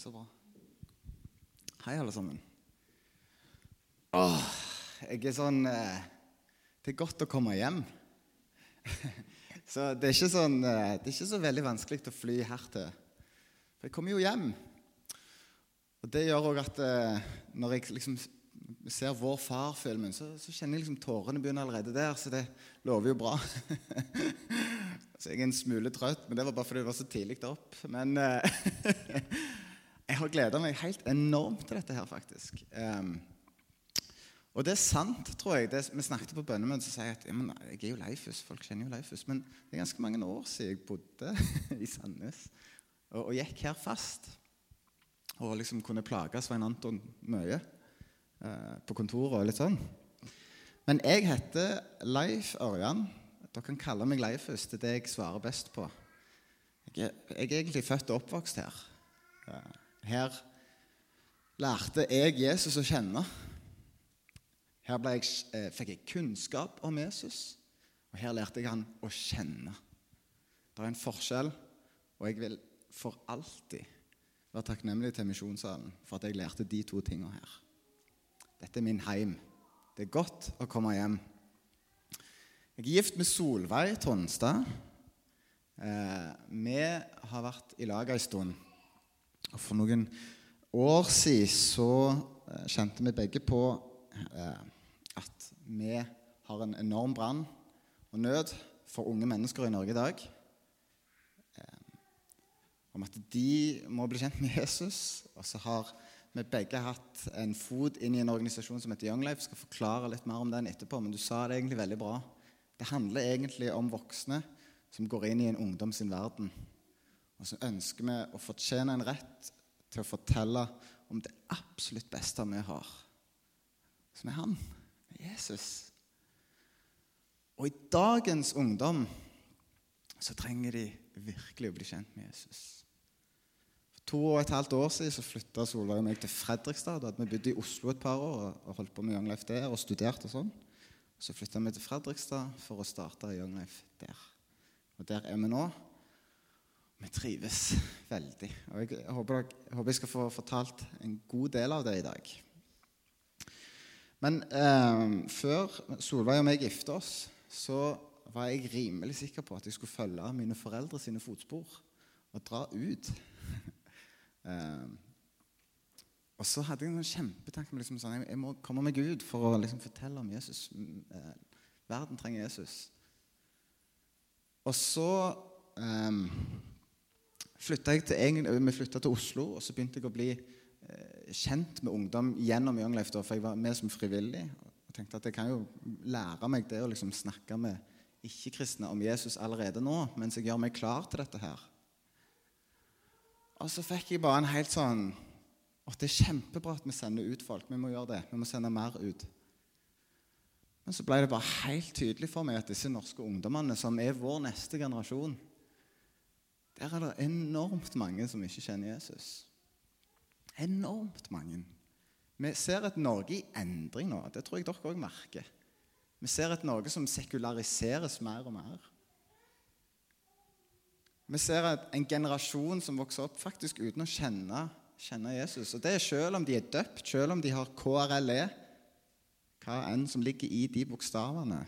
Så bra. Hei, alle sammen. Åh, jeg er sånn eh, Det er godt å komme hjem. så det er ikke sånn eh, Det er ikke så veldig vanskelig å fly hertil. For jeg kommer jo hjem. Og det gjør òg at eh, når jeg liksom ser Vår Far-filmen, så, så, kjenner jeg liksom tårene begynner allerede der. Så det lover jo bra. så jeg er en smule trøtt, men det var bare fordi det var så tidlig opp. Men eh, har gleda meg helt enormt til dette her, faktisk. Um, og det er sant, tror jeg. Det, vi snakket på bønnemøtet og sier at ja, men, jeg er jo Leifus. Folk kjenner jo Leifus. Men det er ganske mange år siden jeg bodde i Sandnes og, og gikk her fast. Og liksom kunne plage Svein Anton mye eh, på kontoret og litt sånn. Men jeg heter Leif Ørjan. Dere kan kalle meg Leifus. Det er det jeg svarer best på. Jeg er, jeg er egentlig født og oppvokst her. Eh, her lærte jeg Jesus å kjenne. Her jeg, eh, fikk jeg kunnskap om Jesus, og her lærte jeg han å kjenne. Det er en forskjell, og jeg vil for alltid være takknemlig til Misjonssalen for at jeg lærte de to tingene her. Dette er min heim. Det er godt å komme hjem. Jeg er gift med Solveig Tonstad. Eh, vi har vært i lag ei stund. For noen år siden så eh, kjente vi begge på eh, at vi har en enorm brann og nød for unge mennesker i Norge i dag. Eh, om at de må bli kjent med Jesus. Og så har vi begge hatt en fot inn i en organisasjon som heter Young Life. Jeg skal forklare litt mer om den etterpå, men du sa det egentlig veldig bra. Det handler egentlig om voksne som går inn i en ungdom sin verden. Og så ønsker vi å fortjene en rett til å fortelle om det absolutt beste vi har, som er han, Jesus. Og i dagens ungdom så trenger de virkelig å bli kjent med Jesus. For to og et halvt år siden så flytta Solveig og meg til Fredrikstad. Da vi bodd i Oslo et par år og holdt på med Young Life der og studert og sånn. Så flytta vi til Fredrikstad for å starte Young Life der. Og der er vi nå. Vi trives veldig. Og jeg håper, jeg håper, jeg skal få fortalt en god del av det i dag. Men eh, før Solveig og meg gifta oss, så var jeg rimelig sikker på at jeg skulle følge mine foreldre sine fotspor og dra ut. eh, og så hadde jeg en kjempetanke om liksom, sånn, jeg må komme meg ut for å liksom, fortelle om Jesus. Eh, verden trenger Jesus. Og så eh, flytta til, vi flytta til Oslo, og så begynte jeg å bli eh, kjent med ungdom gjennom Young Life, for jeg var med som frivillig. Og tenkte at jeg kan jo lære meg det å liksom snakke med ikke-kristne om Jesus allerede nå, mens jeg gjør meg klar til dette her. Og så fikk jeg bare en helt sånn at Det er kjempebra at vi sender ut folk. Vi må gjøre det. Vi må sende mer ut. Men så ble det bare helt tydelig for meg at disse norske ungdommene, som er vår neste generasjon, der er det enormt mange som ikke kjenner Jesus. Enormt mange. Vi ser et Norge i endring nå. Det tror jeg dere òg merker. Vi ser et Norge som sekulariseres mer og mer. Vi ser en generasjon som vokser opp faktisk uten å kjenne, kjenne Jesus. Og det er selv om de er døpt, selv om de har KRLE, hva enn som ligger i de bokstavene.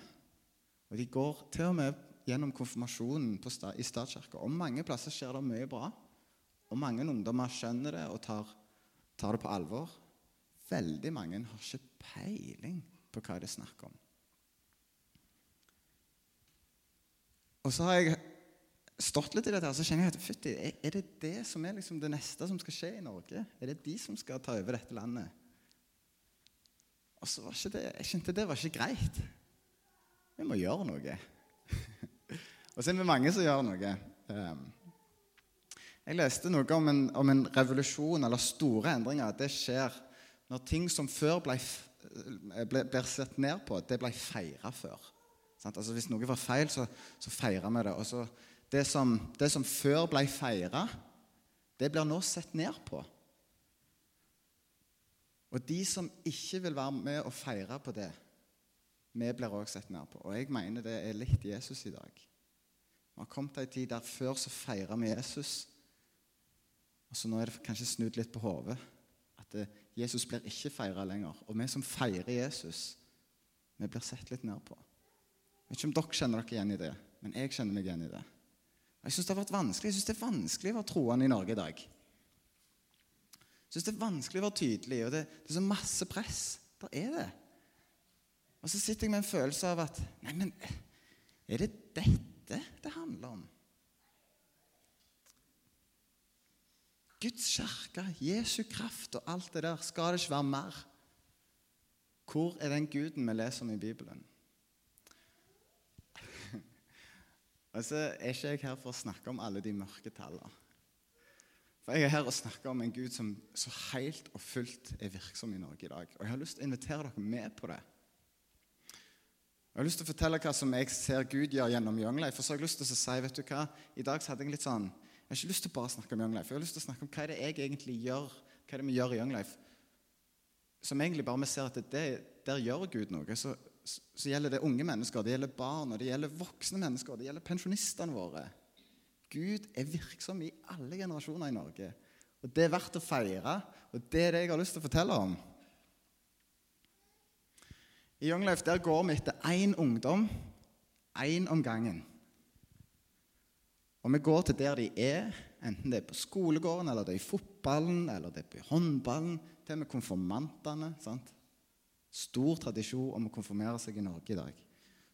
Og de går til og med gjennom konfirmasjonen sta i statskirka. Og mange plasser skjer det mye bra. Og mange ungdommer skjønner det og tar, tar det på alvor. Veldig mange har ikke peiling på hva det er snakk om. Og så har jeg stått litt i dette, og så kjenner jeg at fytti, er det det som er liksom det neste som skal skje i Norge? Er det de som skal ta over dette landet? Og så var ikke det, Jeg kjente det var ikke greit. Vi må gjøre noe. Og så er vi mange som gjør noe. Ehm, jeg leste noe om en, om en revolusjon eller store endringer. Det skjer når ting som før ble, ble, ble sett ned på, det ble feira før. Altså Hvis noe var feil, så, så feira vi det. Så det som, det som før ble feira, det blir nå sett ned på. Og de som ikke vil være med og feire på det, vi blir òg sett ned på. Og jeg mener det er litt Jesus i dag. Vi har kommet til en tid der før så feira vi Jesus. Og så nå er det kanskje snudd litt på hodet. At eh, Jesus blir ikke feira lenger. Og vi som feirer Jesus, vi blir sett litt ned på. Jeg vet ikke om dere kjenner dere igjen i det, men jeg kjenner meg igjen i det. Og jeg syns det har vært vanskelig Jeg synes det er vanskelig å være troende i Norge i dag. Jeg syns det er vanskelig å være tydelig, og det, det er så masse press. Der er det. Og så sitter jeg med en følelse av at Nei, men er det dette det handler om? Guds kirke, Jesu kraft og alt det der, skal det ikke være mer? Hvor er den guden vi leser om i Bibelen? Og så er ikke jeg her for å snakke om alle de mørke tallene. For jeg er her og snakker om en Gud som så helt og fullt er virksom i Norge i dag. Og jeg har lyst til å invitere dere med på det. Jeg har lyst til å fortelle hva som jeg ser Gud gjør gjennom Young Life. Og så har jeg lyst til å si, vet du hva, I dag så hadde jeg litt sånn Jeg har ikke lyst til å bare snakke om Young Life. Jeg har lyst til å snakke om hva er det jeg egentlig gjør, hva er det vi gjør i Young Life. Som egentlig bare vi ser at det, der gjør Gud noe. Så, så gjelder det unge mennesker, det gjelder barn, og det gjelder voksne mennesker, det gjelder pensjonistene våre. Gud er virksom i alle generasjoner i Norge. Og Det er verdt å feire, og det er det jeg har lyst til å fortelle om. I Young Life der går vi etter én ungdom, én om gangen. Og vi går til der de er, enten det er på skolegården, eller det er i fotballen, eller det er på håndballen, til med konfirmantene. sant? Stor tradisjon om å konfirmere seg i Norge i dag.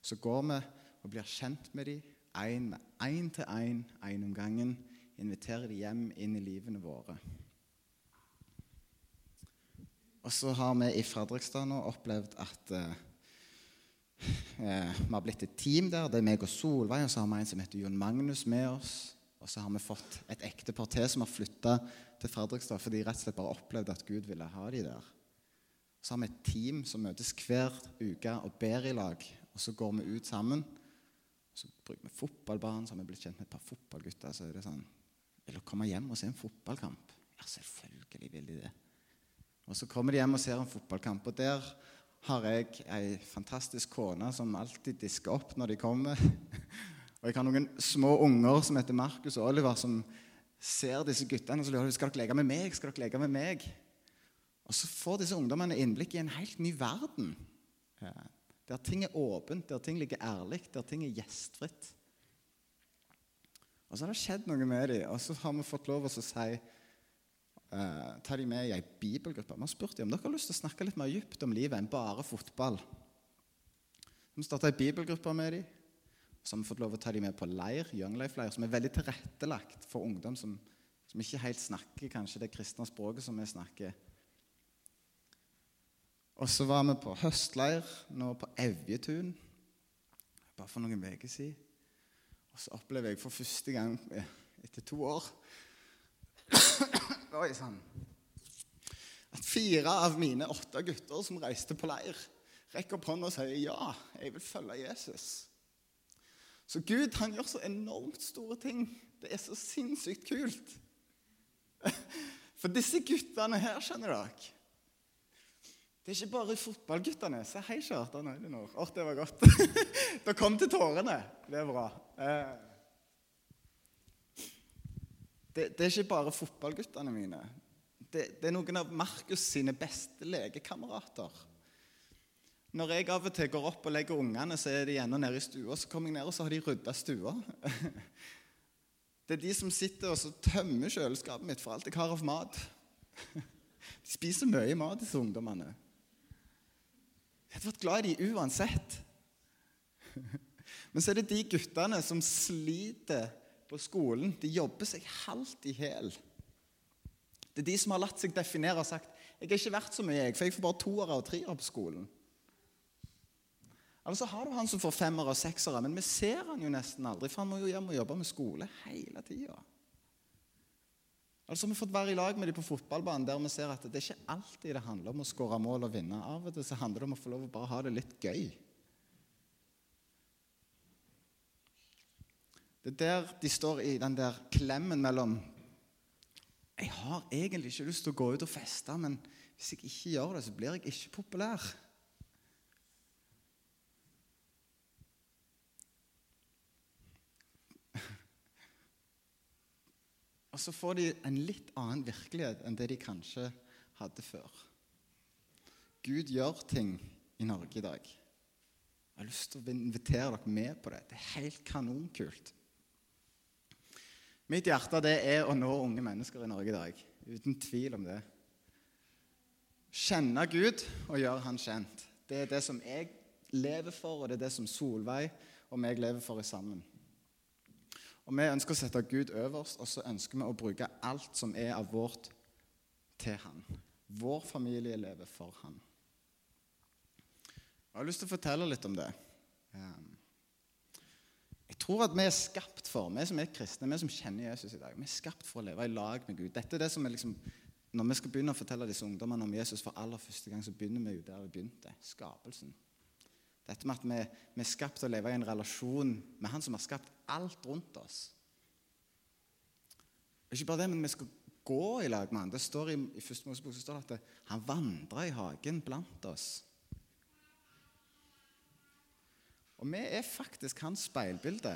Så går vi og blir kjent med dem, én til én, én om gangen. Inviterer dem hjem inn i livene våre. Og så har vi i Fredrikstad nå opplevd at eh, eh, vi har blitt et team der. Det er meg og Solveig, og så har vi en som heter Jon Magnus med oss. Og så har vi fått et ektepar til som har flytta til Fredrikstad fordi de rett og slett bare opplevde at Gud ville ha de der. Så har vi et team som møtes hver uke og ber i lag. Og så går vi ut sammen. Så bruker vi fotballbanen, så har vi blitt kjent med et par fotballgutter. Så er det sånn Vil komme hjem og se en fotballkamp? Ja, selvfølgelig vil de det. Og så kommer de hjem og ser en fotballkamp, og der har jeg ei fantastisk kone som alltid disker opp når de kommer. Og jeg har noen små unger som heter Markus og Oliver, som ser disse guttene og så lurer de, skal dere leke med meg. Skal dere leke med meg? Og så får disse ungdommene innblikk i en helt ny verden. Der ting er åpent, der ting ligger ærlig, der ting er gjestfritt. Og så har det skjedd noe med dem, og så har vi fått lov å si Uh, ta de med i ei bibelgruppe. Vi har spurt dem om dere har lyst til å snakke litt mer dypt om livet enn bare fotball. Vi starta ei bibelgruppe med dem. Så har vi fått lov å ta dem med på leir, Young Life-leir, som er veldig tilrettelagt for ungdom som, som, ikke helt snakker kanskje det kristne språket som vi snakker. Og så var vi på høstleir nå på Evjetun bare for noen uker siden. Og så opplever jeg for første gang etter to år Oi sann. At fire av mine åtte gutter som reiste på leir, rekker opp hånda og sier ja, jeg vil følge Jesus. Så Gud han gjør så enormt store ting. Det er så sinnssykt kult. For disse guttene her, skjønner dere Det er ikke bare fotballguttene. Se hei, Kjartan Øydenor. Å, det var godt. Da kom til tårene. Det er bra. Eh. Det, det, er ikke bare fotballguttene mine. Det, det, er noen av Markus sine beste lekekamerater. Når jeg av og til går opp og legger ungene, så er de ennå nede i stua. Så kommer jeg ned, og så har de rydda stua. Det er de som sitter og tømmer kjøleskapet mitt for alt jeg har av mat. De spiser mye mat, disse ungdommene. Jeg hadde vært glad i de uansett. Men så er det de guttene som sliter på skolen, de jobber seg halvt i hæl. Det er de som har latt seg definere og sagt jeg er ikke verdt så mye, jeg, for jeg får bare toere og treere på skolen. Eller så har du han som får femmere og seksere, men vi ser han jo nesten aldri, for han må jo hjem og jobbe med skole hele tida. Altså, vi har fått være i lag med dem på fotballbanen der vi ser at det er ikke alltid det handler om å skåre mål og vinne. Av og til så handler det om å få lov å bare ha det litt gøy. Det er der de står i den der klemmen mellom Jeg har egentlig ikke lyst til å gå ut og feste, men hvis jeg ikke gjør det, så blir jeg ikke populær. Og så får de en litt annen virkelighet enn det de kanskje hadde før. Gud gjør ting i Norge i dag. Jeg har lyst til å invitere dere med på det. Det er helt kanonkult. Mitt hjerte det er å nå unge mennesker i Norge i dag. Uten tvil om det. Kjenne Gud og gjøre Han kjent. Det er det som jeg lever for, og det er det som Solveig og meg lever for sammen. Og Vi ønsker å sette Gud øverst, og så ønsker vi å bruke alt som er av vårt, til Han. Vår familie lever for Han. Jeg har lyst til å fortelle litt om det. Ehm, jeg tror at vi er skapt for, vi som er kristne, vi som kjenner Jesus i dag, vi er skapt for å leve i lag med Gud. Dette er det som er liksom, Når vi skal begynne å fortelle disse ungdommene om Jesus for aller første gang, så begynner vi jo der vi begynte skapelsen. Dette med at vi, vi, er skapt til å leve i en relasjon med Han som har skapt alt rundt oss. Ikke bare det, men vi skal gå i lag med Han. Det står I, i første Mosebok står det at han vandra i hagen blant oss. Og vi er faktisk hans speilbilde.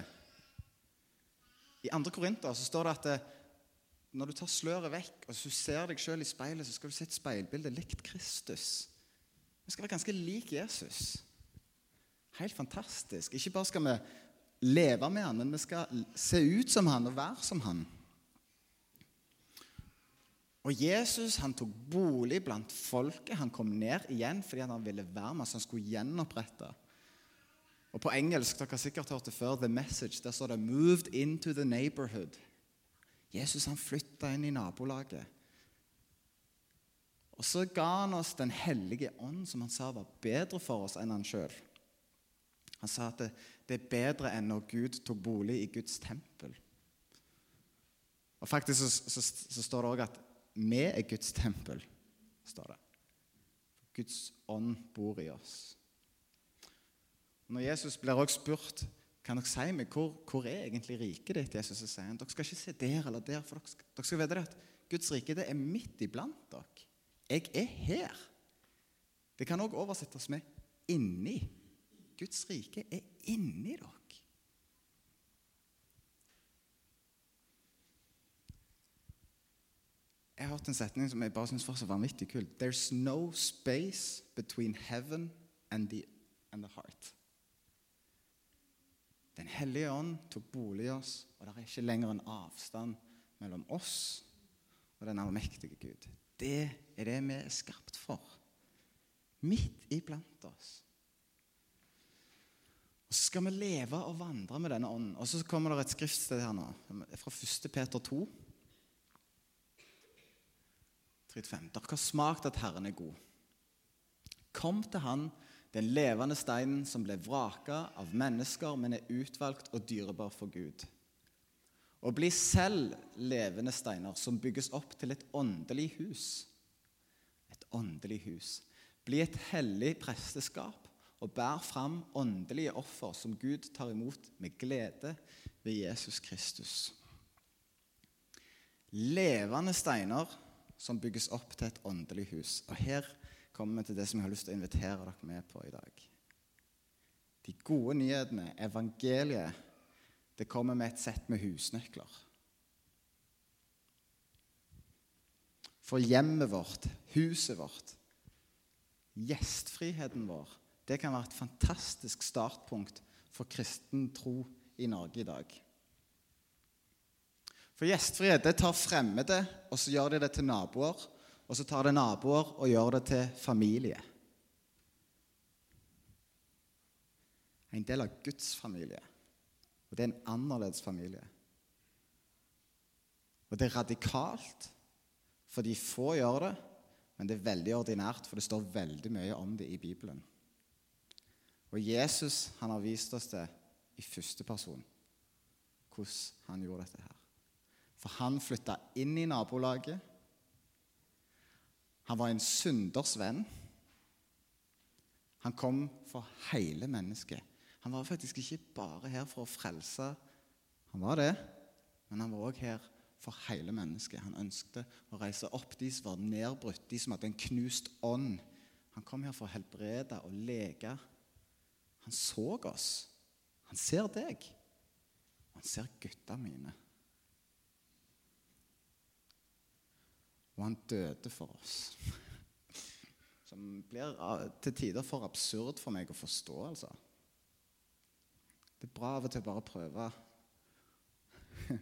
I 2. Korinter så står det at det, når du tar sløret vekk og så ser deg sjøl i speilet, så skal du se et speilbilde likt Kristus. Vi skal være ganske lik Jesus. Helt fantastisk. Ikke bare skal vi leve med han, men vi skal se ut som han og være som han. Og Jesus han tok bolig blant folket. Han kom ned igjen fordi han ville være med oss. Han skulle gjenopprette. Og På engelsk dere har sikkert hørt det før, The Message, der står det 'Moved into the neighborhood'. Jesus han flytta inn i nabolaget. Og så ga han oss Den hellige ånd, som han sa var bedre for oss enn han sjøl. Han sa at det, det, er bedre enn når Gud tok bolig i Guds tempel. Og Faktisk så, så, så står det òg at vi er Guds tempel. står det. Guds ånd bor i oss. Når Jesus blir også spurt kan dere si meg, hvor, hvor er egentlig riket ditt, Jesus, så sier han dere skal ikke se der eller der, for dere skal, dere skal vite at Guds rike det er midt iblant dere. Jeg er her. Det kan òg oversettes med 'inni'. Guds rike er inni dere. Jeg har hørt en setning som jeg bare syns var så vanvittig kul. There's no space between heaven and the, and the heart. Den hellige ånd tok bolig i oss, og det er ikke lenger en avstand mellom oss og den allmektige Gud. Det er det vi er skapt for. Midt iblant oss. Og Så skal vi leve og vandre med denne ånden. Og Så kommer det et skriftsted her nå, fra 1. Peter 2. 35. Dere har smakt at Herren er god. Kom til Han, den levende steinen som ble vraka av mennesker, men er utvalgt og dyrebar for Gud. Og bli selv levende steiner som bygges opp til et åndelig hus. Et åndelig hus. Bli et hellig presteskap og bær fram åndelige offer som Gud tar imot med glede ved Jesus Kristus. Levende steiner som bygges opp til et åndelig hus. Og Her kommer vi til det som jeg har lyst til å invitere dere med på i dag. De gode nyhetene, evangeliet, det kommer med et sett med husnøkler. For hjemmet vårt, huset vårt, gjestfriheten vår, det kan være et fantastisk startpunkt for kristen tro i Norge i dag. For gjestfrihet det tar fremmede, og så gjør de det til naboer. Og så tar det naboer og gjør det til familie. En del av Guds familie. Og det er en annerledes familie. Og det er radikalt, for de få gjør det, men det er veldig ordinært, for det står veldig mye om det i Bibelen. Og Jesus han har vist oss det i første person, hvordan han gjorde dette her. For han flytta inn i nabolaget. Han var en synders venn. Han kom for hele mennesket. Han var faktisk ikke bare her for å frelse. Han var det, men han var òg her for hele mennesket. Han ønsket å reise opp de som var nedbrutt, de som hadde en knust ånd. Han kom her for å helbrede og leke han så oss. Han ser deg. Han ser gutta mine. Og han døde for oss. Som blir til tider for absurd for meg å forstå, altså. Det er bra av og til bare prøve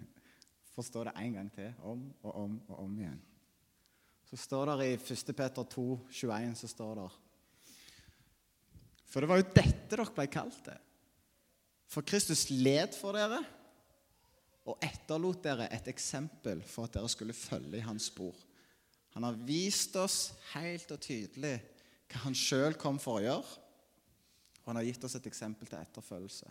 forstå det en gang til, om og om og om igjen. Så står det i 1. Peter 2, 21, så står det For det var jo dette dere ble kalt det. For Kristus led for dere og etterlot dere et eksempel for at dere skulle følge i hans spor. Han har vist oss helt og tydelig hva han sjøl kom for å gjøre, og han har gitt oss et eksempel til etterfølgelse.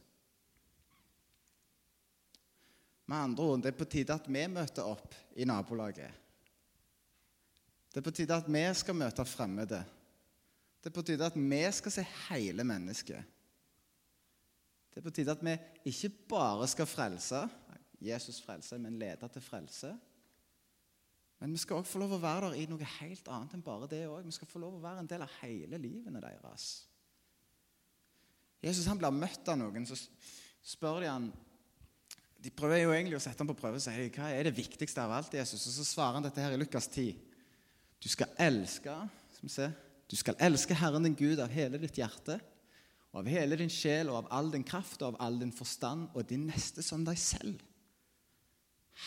Med andre ord, det er på tide at vi møter opp i nabolaget. Det er på tide at vi skal møte fremmede. Det er på tide at vi skal se hele mennesket. Det er på tide at vi ikke bare skal frelse Jesus frelse, men lede til frelse. Men vi skal òg få lov å være der i noe helt annet enn bare det òg. Vi skal få lov å være en del av hele livene deres. Jesus han blir møtt av noen, så spør de han De prøver jo egentlig å sette ham på prøve og si hva er det viktigste av alt. Jesus? Og Så svarer han dette her i Lukas 10. Du skal elske skal vi se, du skal elske Herren din Gud av hele ditt hjerte, og av hele din sjel og av all din kraft og av all din forstand, og din neste som deg selv.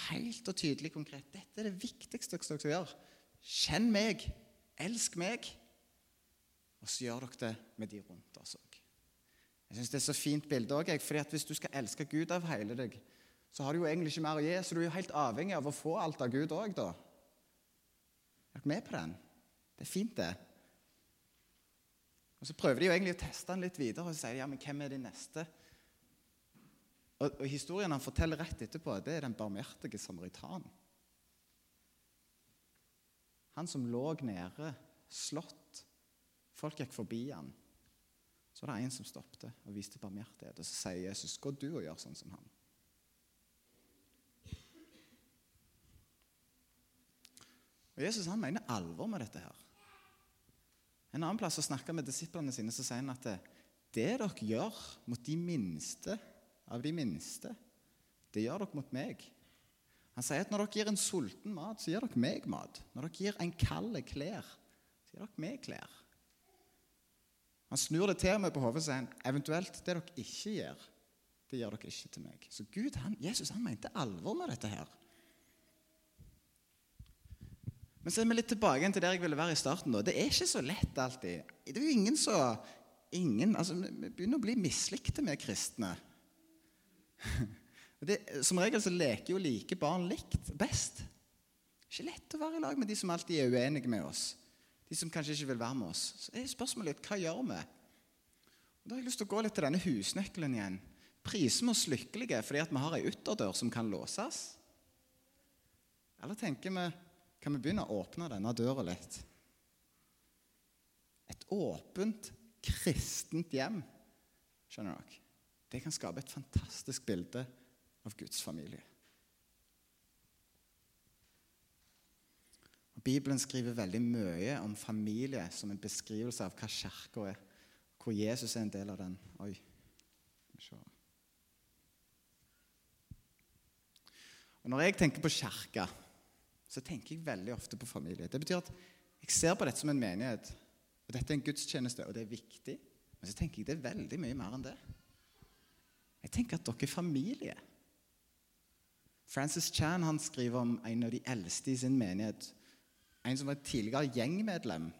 Helt og tydelig konkret. Dette er det viktigste dere skal gjøre. Kjenn meg, elsk meg, og så gjør dere det med de rundt oss òg. Jeg synes Det er så fint bilde òg, fordi hvis du skal elske Gud av hele deg, så har du jo egentlig ikke mer å gi, så du er jo helt avhengig av å få alt av Gud òg, da. Er dere med på den? Det er fint, det. Og Så prøver de jo egentlig å teste den litt videre og sier ja, men hvem er din neste? Og, og Historien han forteller rett etterpå, det er den barmhjertige samaritan. Han som lå nede, slått. Folk gikk forbi han. Så var det en som stoppet og viste barmhjertighet. Og så sier Jesus, 'Gå du og gjør sånn som han'. Og Jesus han mener alvor med dette. her. En annen plass å snakke med disiplene sine så sier han at det, dere gjør mot de minste av de minste, det gjør dere mot meg. Han sier at når dere gir en sulten mat, så gir dere meg mat. Når dere gir en kald klær, så gir dere meg klær. Han snur det til meg på hodet og sier eventuelt det dere ikke gjør, det gjør dere ikke til meg. Så Gud, han, Jesus han mente alvor med dette her. Men så er vi litt tilbake til der jeg ville være i starten. Da. Det er ikke så lett alltid. Det er jo ingen så ingen, altså, Vi begynner å bli mislikte med kristne. Det, som regel så leker jo like barn likt best. Ikke lett å være i lag med de som alltid er uenige med oss. De som kanskje ikke vil være med oss. Så er spørsmålet hva gjør vi? Og da har jeg lyst til å gå litt til denne husnøkkelen igjen. Priser vi oss lykkelige fordi at vi har ei ytterdør som kan låses? Eller tenker vi kan vi begynne å åpne denne døra litt. Et åpent, kristent hjem, skjønner dere, det kan skape et fantastisk bilde av Guds familie. Og Bibelen skriver veldig mye om familie som en beskrivelse av hva kirka er, hvor Jesus er en del av den. Oi, Og Når jeg tenker på kirka så tenker jeg veldig ofte på familie. Det betyr at jeg ser på dette som en menighet. og Dette er en gudstjeneste, og det er viktig. Men så tenker jeg det er veldig mye mer enn det. Jeg tenker at dere er familie. Francis Chan han skriver om en av de eldste i sin menighet. En som var et tidligere gjengmedlem,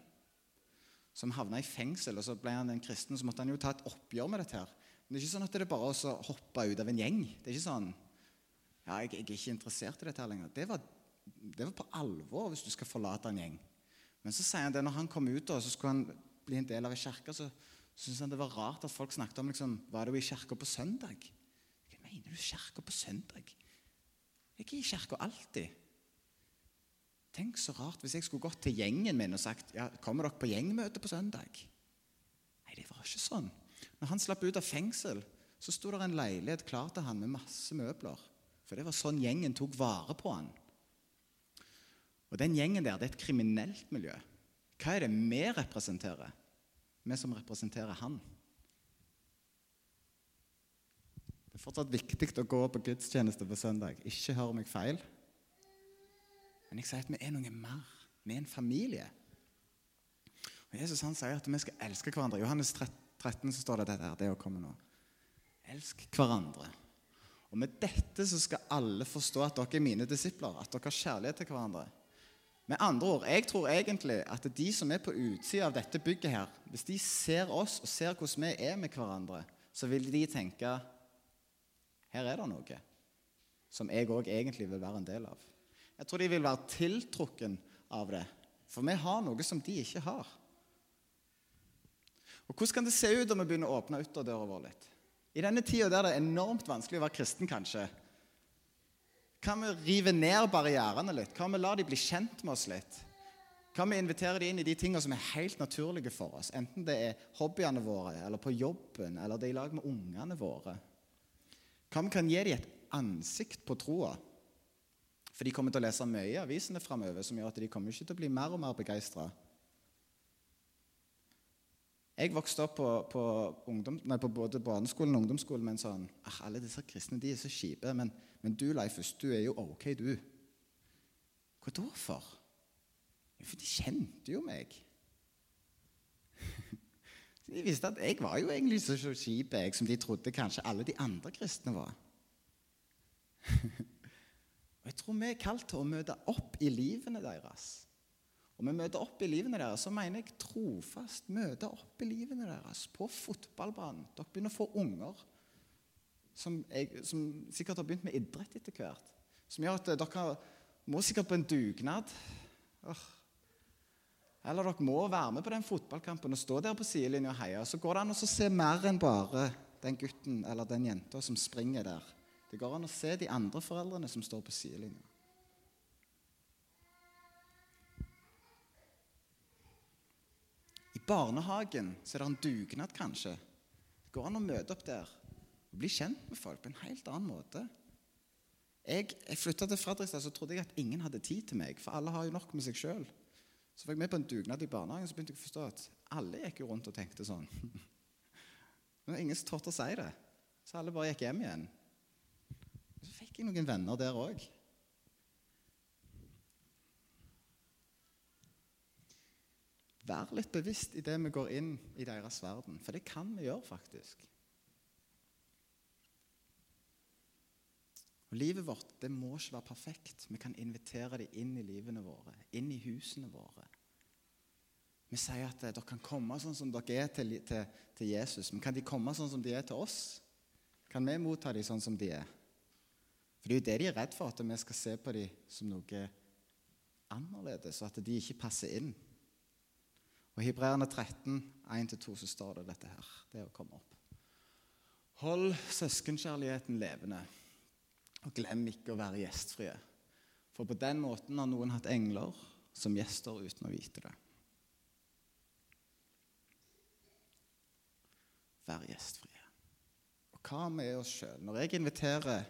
som havna i fengsel. og Så ble han en kristen, så måtte han jo ta et oppgjør med dette. her. Men det er ikke sånn at det er bare å hoppe ut av en gjeng. Det er ikke sånn ja, jeg, jeg er ikke interessert i dette her lenger. Det var det var på alvor hvis du skal forlate en gjeng. Men så sier han det når han kom ut og så skulle han bli en del av ei kirke, så syntes han det var rart at folk snakket om liksom, Var du i kirka på søndag? Hva mener du kirka på søndag? Jeg er i kirka alltid. Tenk så rart hvis jeg skulle gått til gjengen min og sagt ja, kommer dere på gjengmøte på søndag. Nei, det var ikke sånn. Når han slapp ut av fengsel, så sto det en leilighet klar til han med masse møbler. For det var sånn gjengen tok vare på han. Og Den gjengen der det er et kriminelt miljø. Hva er det vi representerer? Vi som representerer han. Det er fortsatt viktig å gå på gudstjeneste på søndag. Ikke hør meg feil. Men jeg sier at vi er noe mer. Vi er en familie. Og Jesus han sier at vi skal elske hverandre. I Johannes 13 så står det dette her, det å komme nå. Elsk hverandre. Og med dette så skal alle forstå at dere er mine disipler, at dere har kjærlighet til hverandre. Med andre ord, jeg tror egentlig at de som er på utsida av dette bygget her, hvis de ser oss og ser hvordan vi er med hverandre, så vil de tenke her er det noe som jeg òg egentlig vil være en del av. Jeg tror de vil være tiltrukken av det, for vi har noe som de ikke har. Og Hvordan kan det se ut om vi begynner å åpne ytterdøra vår litt? I denne tida der det er enormt vanskelig å være kristen, kanskje, kan vi rive ned barrierene litt? Kan vi la de bli kjent med oss litt? Kan vi invitere de inn i de tingene som er helt naturlige for oss? Enten det er hobbyene våre, eller på jobben, eller det er i lag med ungene våre. Hva vi kan gi dem et ansikt på troa? For de kommer til å lese mye i avisene framover som gjør at de kommer ikke til å bli mer og mer begeistra jeg vokste opp på, på, ungdom, nei, på både barneskolen og ungdomsskolen med en sånn ah, Alle disse kristne de er så kjipe. Men, men du, Leifus, du er jo ok, du. Hva da for? Jo, for de kjente jo meg. De visste at jeg var jo egentlig så, kjip jeg, som de trodde kanskje alle de andre kristne var. Og Jeg tror vi er kalt til å møte opp i livene deres og vi møter opp i livene deres, så mener jeg trofast møte opp i livene deres på fotballbanen. Dere begynner å få unger som, jeg, som sikkert har begynt med idrett etter hvert. Som gjør at dere må sikkert på en dugnad. Eller dere må være med på den fotballkampen og stå der på sidelinja og heie. Så går det an å se mer enn bare den gutten eller den jenta som springer der. Det går an å se de andre foreldrene som står på sidelinja. barnehagen så er det en dugnad, kanskje. Det går an å møte opp der og bli kjent med folk på en helt annen måte. Jeg, jeg flytta til Fredrikstad så trodde jeg at ingen hadde tid til meg, for alle har jo nok med seg sjøl. Så var jeg med på en dugnad i barnehagen, så begynte jeg å forstå at alle gikk jo rundt og tenkte sånn. Men ingen torde å si det. Så alle bare gikk hjem igjen. Så fikk jeg noen venner der òg. Vær litt bevisst i det vi går inn i deres verden, for det kan vi gjøre, faktisk. Og Livet vårt det må ikke være perfekt. Vi kan invitere dem inn i livene våre, inn i husene våre. Vi sier at dere kan komme sånn som dere er til, til, til, Jesus, men kan de komme sånn som de er til oss? Kan vi motta dem sånn som de er? For Det er jo det de er redd for, at vi skal se på dem som noe annerledes, og at de ikke passer inn. Og I Hebreerne 13, 1-2, så står det dette her. Det er å komme opp. Hold søskenkjærligheten levende, og glem ikke å være gjestfrie. For på den måten har noen hatt engler som gjester uten å vite det. Vær gjestfrie. Og hva med oss sjøl? Når jeg inviterer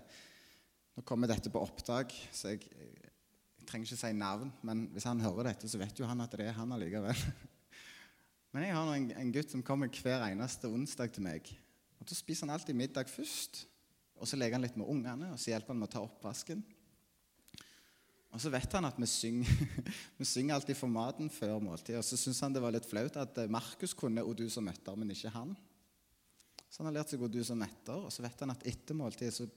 Nå kommer dette på opptak, så jeg, jeg trenger ikke si navn, men hvis han hører dette, så vet jo han at det er han allikevel. Men jeg har en, en, gutt som kommer hver eneste onsdag til meg. Og Da spiser han alltid middag først. Og Så leker han litt med ungene og så hjelper han med å ta oppvasken. Og så vet han at vi synger, vi synger alltid for maten før måltid. Og så syns han det var litt flaut at Markus kunne 'O du som møtter', men ikke han. Så han har lært seg 'O du som møtter', og så vet han at etter måltid,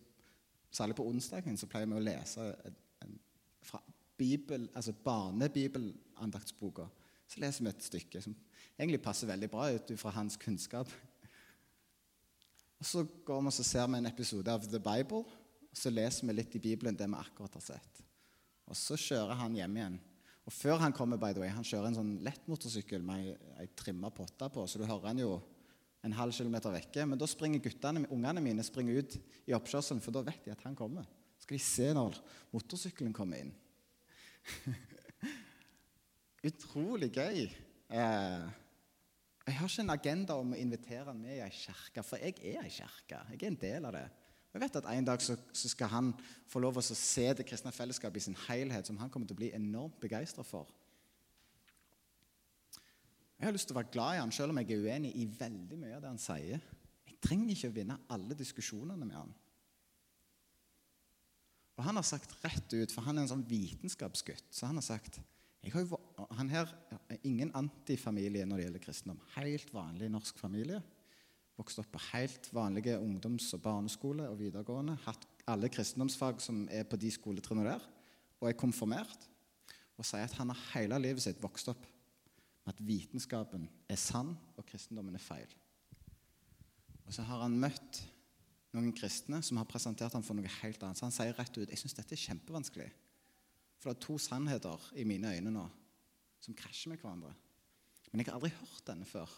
særlig på onsdagen, så pleier vi å lese en, en, fra Bibel, altså barnebibelandaktsboka. Så leser vi et stykke som egentlig passer veldig bra ut fra hans kunnskap. Og Så går vi og ser vi en episode av The Bible, og så leser vi litt i Bibelen det vi akkurat har sett. Og Så kjører han hjem igjen. Og Før han kommer, by the way, han kjører en sånn lettmotorsykkel med ei trimma potte på, så du hører han jo en halv kilometer vekke. Men da springer guttene, ungene mine springer ut i oppkjørselen, for da vet de at han kommer. Skal de se når motorsykkelen kommer inn. Utrolig gøy. Eh, jeg har ikke en agenda om å invitere han med i ei kirke, for jeg er ei kirke. Jeg er en del av det. Jeg vet at En dag så, så skal han få lov til å se det kristne fellesskapet i sin helhet, som han kommer til å bli enormt begeistra for. Jeg har lyst til å være glad i han, selv om jeg er uenig i veldig mye av det han sier. Jeg trenger ikke å vinne alle diskusjonene med han. Og Han har sagt rett ut, for han er en sånn vitenskapsgutt, så han har sagt jeg har jo vært han her er ingen antifamilie når det gjelder kristendom. Helt vanlig norsk familie. Vokst opp på helt vanlige ungdoms- og barneskole og videregående. Hatt alle kristendomsfag som er på de skoletrinnene der. Og er konfirmert. Og sier at han har hele livet sitt vokst opp med at vitenskapen er sann og kristendommen er feil. Og så har han møtt noen kristne som har presentert ham for noe helt annet. Så han sier rett ut jeg syns dette er kjempevanskelig. For det er to sannheter i mine øyne nå som krasjer med hverandre. Men jeg har aldri hørt denne før.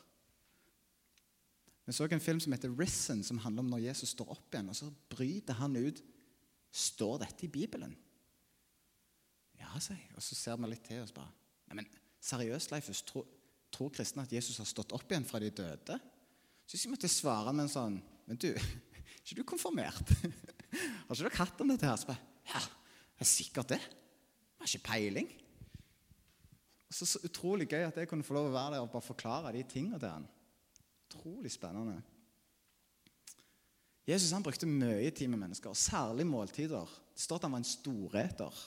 Vi så en film som heter 'Risen', som handler om når Jesus står opp igjen. Og så bryter han ut Står dette i Bibelen? Ja, sier jeg. Og så ser vi litt til og bare Nei, men seriøst, Leifus, tror, tror kristne at Jesus har stått opp igjen fra de døde? Så jeg måtte svare med en sånn Men du, er ikke du konfirmert? Har ikke dere hatt om dette her? Så bare, ja, det er sikkert det. Jeg har ikke peiling. Så, så utrolig gøy at jeg kunne få lov å være der og bare forklare de tingene til han. Utrolig spennende. Jesus han brukte mye tid med mennesker, og særlig måltider. Det står at han var en storeter.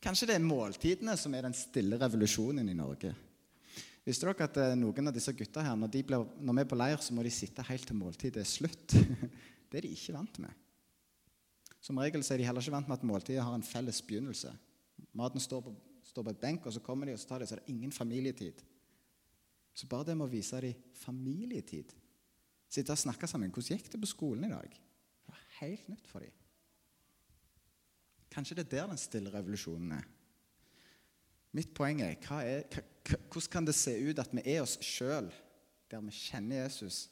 Kanskje det er måltidene som er den stille revolusjonen i Norge. Visste dere at eh, noen av disse gutta her, når, ble, når vi er på leir, så må de sitte helt til måltidet er slutt? Det er de ikke vant med. Som regel er de heller ikke vant med at måltidet har en felles begynnelse. Maten står på, står på et benk, og så kommer de, og så tar de, så er det ingen familietid. Så bare det med å vise dem familietid Sitte og snakke sammen. 'Hvordan gikk det på skolen i dag?' Det var helt nytt for dem. Kanskje det er der den stille revolusjonen er. Mitt poeng er, er hvordan kan det se ut at vi er oss sjøl, der vi kjenner Jesus,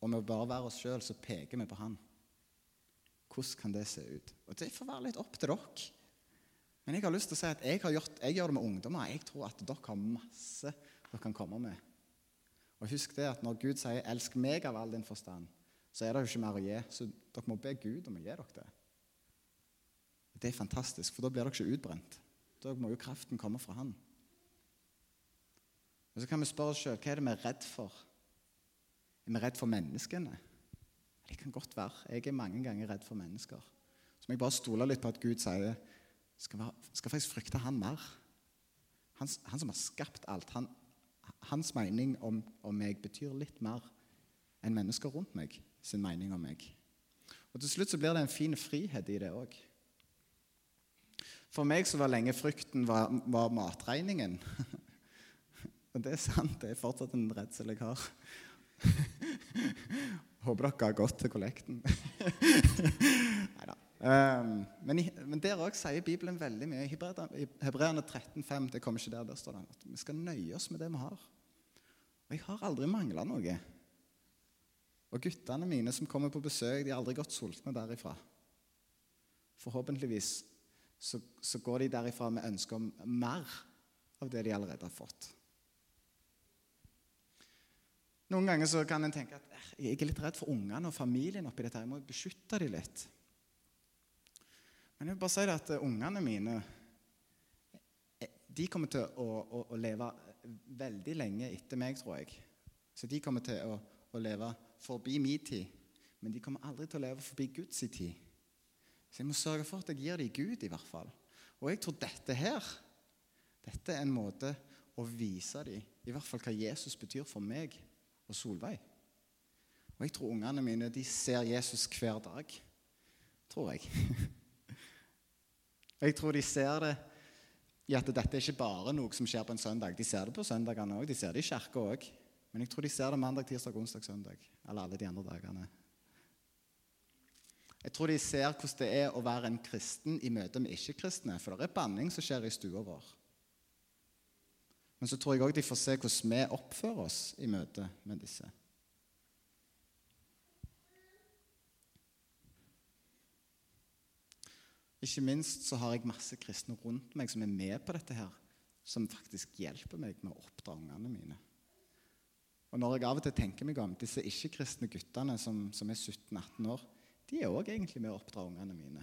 og å bare være oss sjøl, så peker vi på han? Hvordan kan det se ut? Og Det får være litt opp til dere. Men jeg har lyst til å si at jeg, gjort, jeg gjør det med ungdommer. Jeg tror at dere har masse dere kan komme med. Og husk det at Når Gud sier 'elsk meg av all din forstand', så er det jo ikke mer å gi. Så dere må be Gud om å gi dere det. Det er fantastisk, for da blir dere ikke utbrent. Da må jo kraften komme fra Han. Og Så kan vi spørre oss sjøl hva er det vi er redd for. Er vi redd for menneskene? Det kan godt være. Jeg er mange ganger redd for mennesker. Så må jeg bare stole litt på at Gud sier skal, skal faktisk frykte Han mer. Han, han som har skapt alt. Han, hans mening om, om, meg betyr litt mer enn mennesker rundt meg sin mening om meg. Og Til slutt så blir det en fin frihet i det òg. For meg så var lenge frykten var, var matregningen. Og det er sant. Det er fortsatt en redsel jeg har. Håper dere har gått til kollekten. Nei da. Um, men, men, der òg sier Bibelen veldig mye. I Hebreerne 13,5 det kommer ikke der, der står det at vi skal nøye oss med det vi har. Og jeg har aldri mangla noe. Og guttene mine som kommer på besøk, de har aldri gått sultne derifra. Forhåpentligvis så, så går de derifra med ønske om mer av det de allerede har fått. Noen ganger så kan en tenke at jeg er litt redd for ungene og familien oppi dette. Jeg må beskytte dem litt. Men jeg vil bare si det at ungene mine eh, de kommer til å, å, å, leve veldig lenge etter meg, tror jeg. Så de kommer til å, å leve forbi min tid. Men de kommer aldri til å leve forbi Guds tid. Så jeg må sørge for at jeg gir dem Gud, i hvert fall. Og jeg tror dette her dette er en måte å vise dem i hvert fall hva Jesus betyr for meg og Solveig. Og jeg tror ungene mine de ser Jesus hver dag. Tror jeg. Og jeg tror de ser det i at dette er ikke bare noe som skjer på en søndag. De ser det på søndagene òg. De ser det i kirka òg. Men jeg tror de ser det mandag, tirsdag, onsdag, søndag. Eller alle de andre dagene. Jeg tror de ser hvordan det er å være en kristen i møte med ikke-kristne. For det er banning som skjer i stua vår. Men så tror jeg òg de får se hvordan vi oppfører oss i møte med disse. Ikke minst så har jeg masse kristne rundt meg som er med på dette her, som faktisk hjelper meg med å oppdra ungene mine. Og når jeg av og til tenker meg om disse ikke-kristne guttene som, som er 17-18 år, de er òg egentlig med å oppdra ungene mine.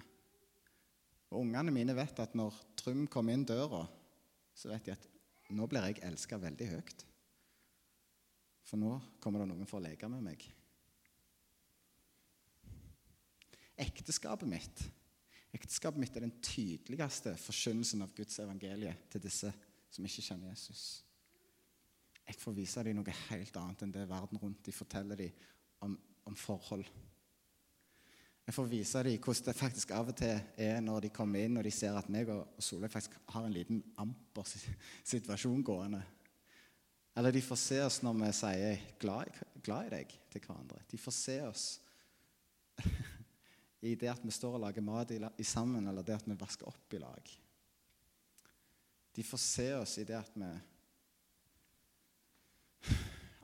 Og ungene mine vet at når Trym kommer inn døra, så vet de at nå blir jeg elska veldig høyt. For nå kommer det noen for å leke med meg. Ekteskapet mitt Ekteskapet mitt er den tydeligste forkynnelsen av Guds evangelie til disse som ikke kjenner Jesus. Jeg får vise dem noe helt annet enn det verden rundt de forteller dem om, om forhold. Jeg får vise dem hvordan det faktisk av og til er når de kommer inn og de ser at meg og Solveig faktisk har en liten amper situasjon gående. Eller de får se oss når vi sier 'glad, glad i deg' til hverandre. De får se oss i det at vi står og lager mat i, sammen, eller det at vi vasker opp i lag. De får se oss i det at vi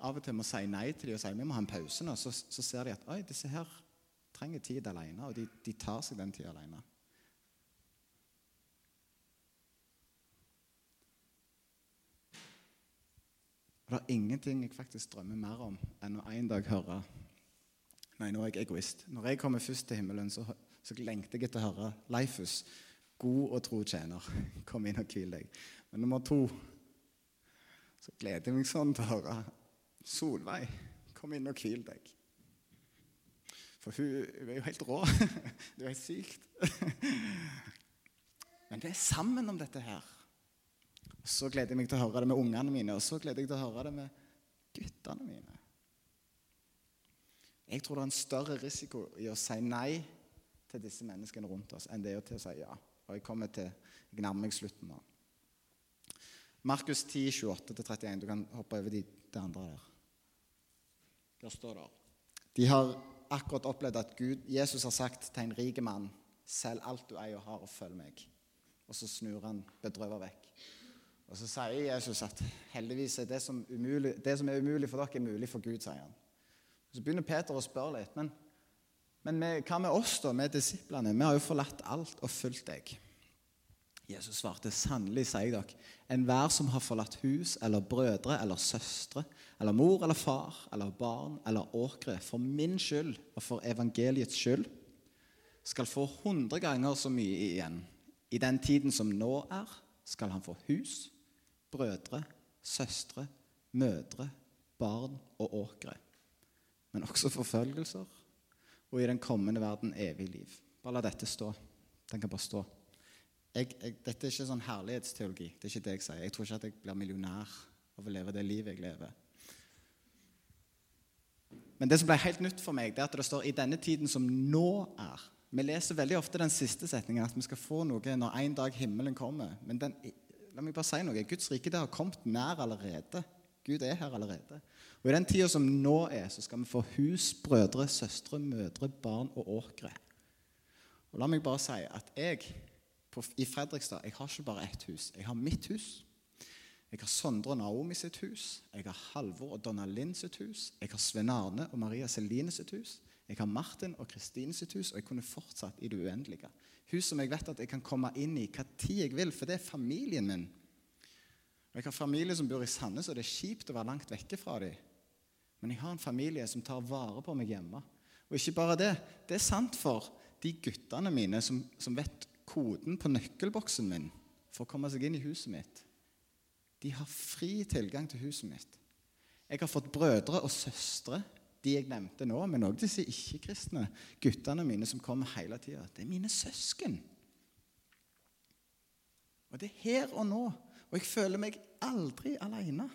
av og til må si nei til dem og si vi må ha en pause nå. Så, så ser de at oi, disse her trenger tid alene, og de, de tar seg den tida alene. Det er ingenting jeg faktisk drømmer mer om enn å en dag høre Nei, nå er jeg egoist. Når jeg kommer først til himmelen, så, så lengter jeg etter å høre Leifus, god og tro tjener, kom inn og hvil deg. Men nummer to så gleder jeg meg sånn til å høre Solveig, kom inn og hvil deg. For hun, hun er jo helt rå. Det er helt sykt. Men vi er sammen om dette her. Og Så gleder jeg meg til å høre det med ungene mine, og så gleder jeg meg til å høre det med guttene mine. Jeg tror det er en større risiko i å si nei til disse menneskene rundt oss enn det er til å si ja. Og jeg kommer til, jeg nærmer meg slutten nå. Markus 10, 28-31. Du kan hoppe over de, det andre der. Der står det De har akkurat opplevd at Gud, Jesus har sagt til en rik mann Selg alt du eier og har, og følg meg. Og så snur han bedrøvet vekk. Og Så sier Jesus at heldigvis er det som, umulig, det som er umulig for dere, er mulig for Gud. sier han. Så begynner Peter å spørre litt. Men, men med, hva med oss, da, med disiplene? Vi har jo forlatt alt og fulgt deg. Jesus svarte, sannelig sier jeg dere, enhver som har forlatt hus eller brødre eller søstre eller mor eller far eller barn eller åkre for min skyld og for evangeliets skyld, skal få hundre ganger så mye igjen. I den tiden som nå er, skal han få hus brødre, søstre, mødre, barn og åkre. Men også forfølgelser, og i den kommende verden evig liv. Bare la dette stå. Den kan bare stå. Jeg, jeg, dette er ikke sånn herlighetsteologi. Det er ikke det jeg sier. Jeg tror ikke at jeg blir millionær av å leve det livet jeg lever. Men det som ble helt nytt for meg, det er at det står 'i denne tiden som nå er'. Vi leser veldig ofte den siste setningen, at vi skal få noe når en dag himmelen kommer. Men den La meg bare si noe. Guds rike det har kommet nær allerede. Gud er her allerede. Og I den tida som nå er, så skal vi få hus, brødre, søstre, mødre, barn og åkre. Og La meg bare si at jeg på, i Fredrikstad jeg har ikke bare ett hus. Jeg har mitt hus. Jeg har Sondre og Naomi sitt hus. Jeg har Halvor og Donna Lind sitt hus. Jeg har Sven Arne og Maria Celine sitt hus. Jeg har Martin og Kristine sitt hus, og jeg kunne fortsatt i det uendelige. Hus som jeg vet at jeg kan komme inn i hva tid jeg vil, for det er familien min. Og Jeg har familie som bor i Sandnes, og det er kjipt å være langt vekke fra dem. Men jeg har en familie som tar vare på meg hjemme. Og ikke bare det. Det er sant for de guttene mine som, som vet koden på nøkkelboksen min for å komme seg inn i huset mitt. De har fri tilgang til huset mitt. Jeg har fått brødre og søstre de jeg nevnte nå, men òg disse ikke-kristne guttene mine som kommer hele tida. Det er mine søsken. Og det er her og nå. Og jeg føler meg aldri aleine.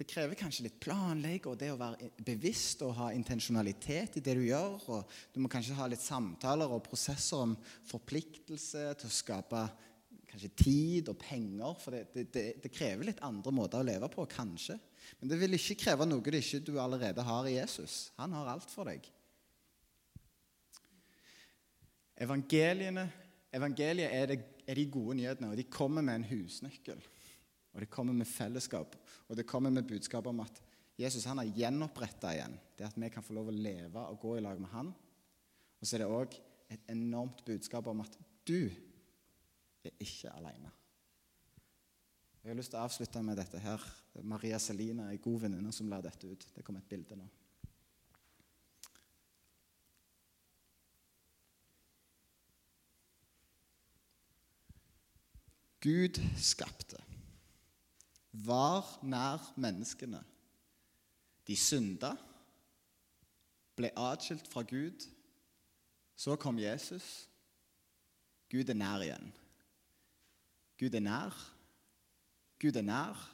Det krever kanskje litt planlegg og det å være bevisst og ha intensjonalitet i det du gjør. og Du må kanskje ha litt samtaler og prosesser om forpliktelse til å skape kanskje tid og penger. For det, det, det, det, krever litt andre måter å leve på, kanskje. Men det vil ikke kreve noe du ikke du allerede har i Jesus. Han har alt for deg. Evangeliet er, er de gode nyhetene, og de kommer med en husnøkkel. Og det kommer med fellesskap, og det kommer med budskap om at Jesus han har gjenoppretta igjen. Det at vi kan få lov å leve og gå i lag med han. Og så er det òg et enormt budskap om at du er ikke alene. Jeg har lyst til å avslutte med dette her. Maria Selina, en god venninne, som la dette ut. Det kom et bilde nå. Gud skapte, var nær menneskene. De synda, ble atskilt fra Gud. Så kom Jesus. Gud er nær igjen. Gud er nær. Gud er nær.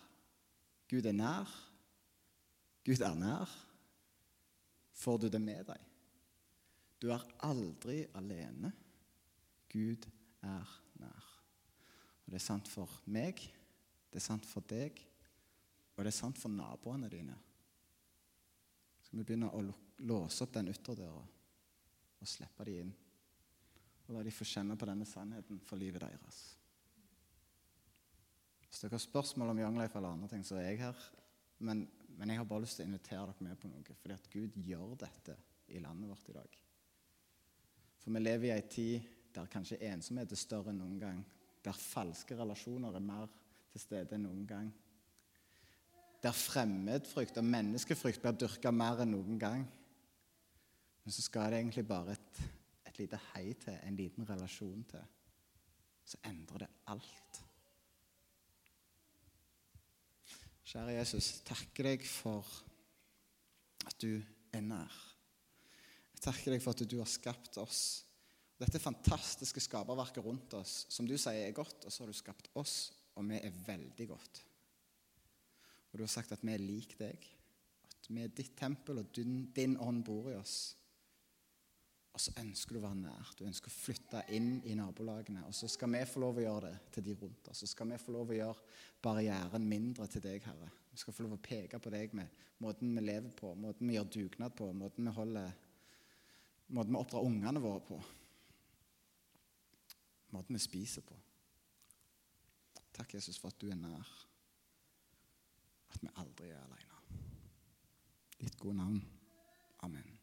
Gud er nær. Gud er nær. Får du det med deg? Du er aldri alene. Gud er nær. Og Det er sant for meg, det er sant for deg, og det er sant for naboene dine. Skal vi begynne å låse opp den ytterdøra og slippe de inn? Og la de få kjenne på denne sannheten for livet deres. Hvis dere har spørsmål om Young Life eller andre ting, så er jeg her. Men, men jeg har bare lyst til å invitere dere med på noe, fordi at Gud gjør dette i landet vårt i dag. For vi lever i ei tid der kanskje ensomhet er større enn noen gang. Der falske relasjoner er mer til stede enn noen gang. Der fremmedfrykt og menneskefrykt blir dyrka mer enn noen gang. Men så skal det egentlig bare et, et lite hei til, en liten relasjon til. Så endrer det alt. Kjære Jesus, takker deg for at du er nær. Jeg takker deg for at du har skapt oss. Dette fantastiske skaperverket rundt oss, som du sier er godt, og så har du skapt oss, og vi er veldig godt. Og du har sagt at vi er lik deg, at vi er ditt tempel, og din, din ånd bor i oss. Og så ønsker du å være nær. Du ønsker å flytte inn i nabolagene. Og så skal vi få lov å gjøre det til de rundt oss. Så skal vi få lov å gjøre barrieren mindre til deg, Herre. Vi skal få lov å peke på deg med måten vi lever på, måten vi gjør dugnad på, måten vi holder Måten vi oppdrar ungene våre på. Måten vi spiser på. Takk, Jesus, for at du er nær. At vi aldri er alene. Ditt gode navn. Amen.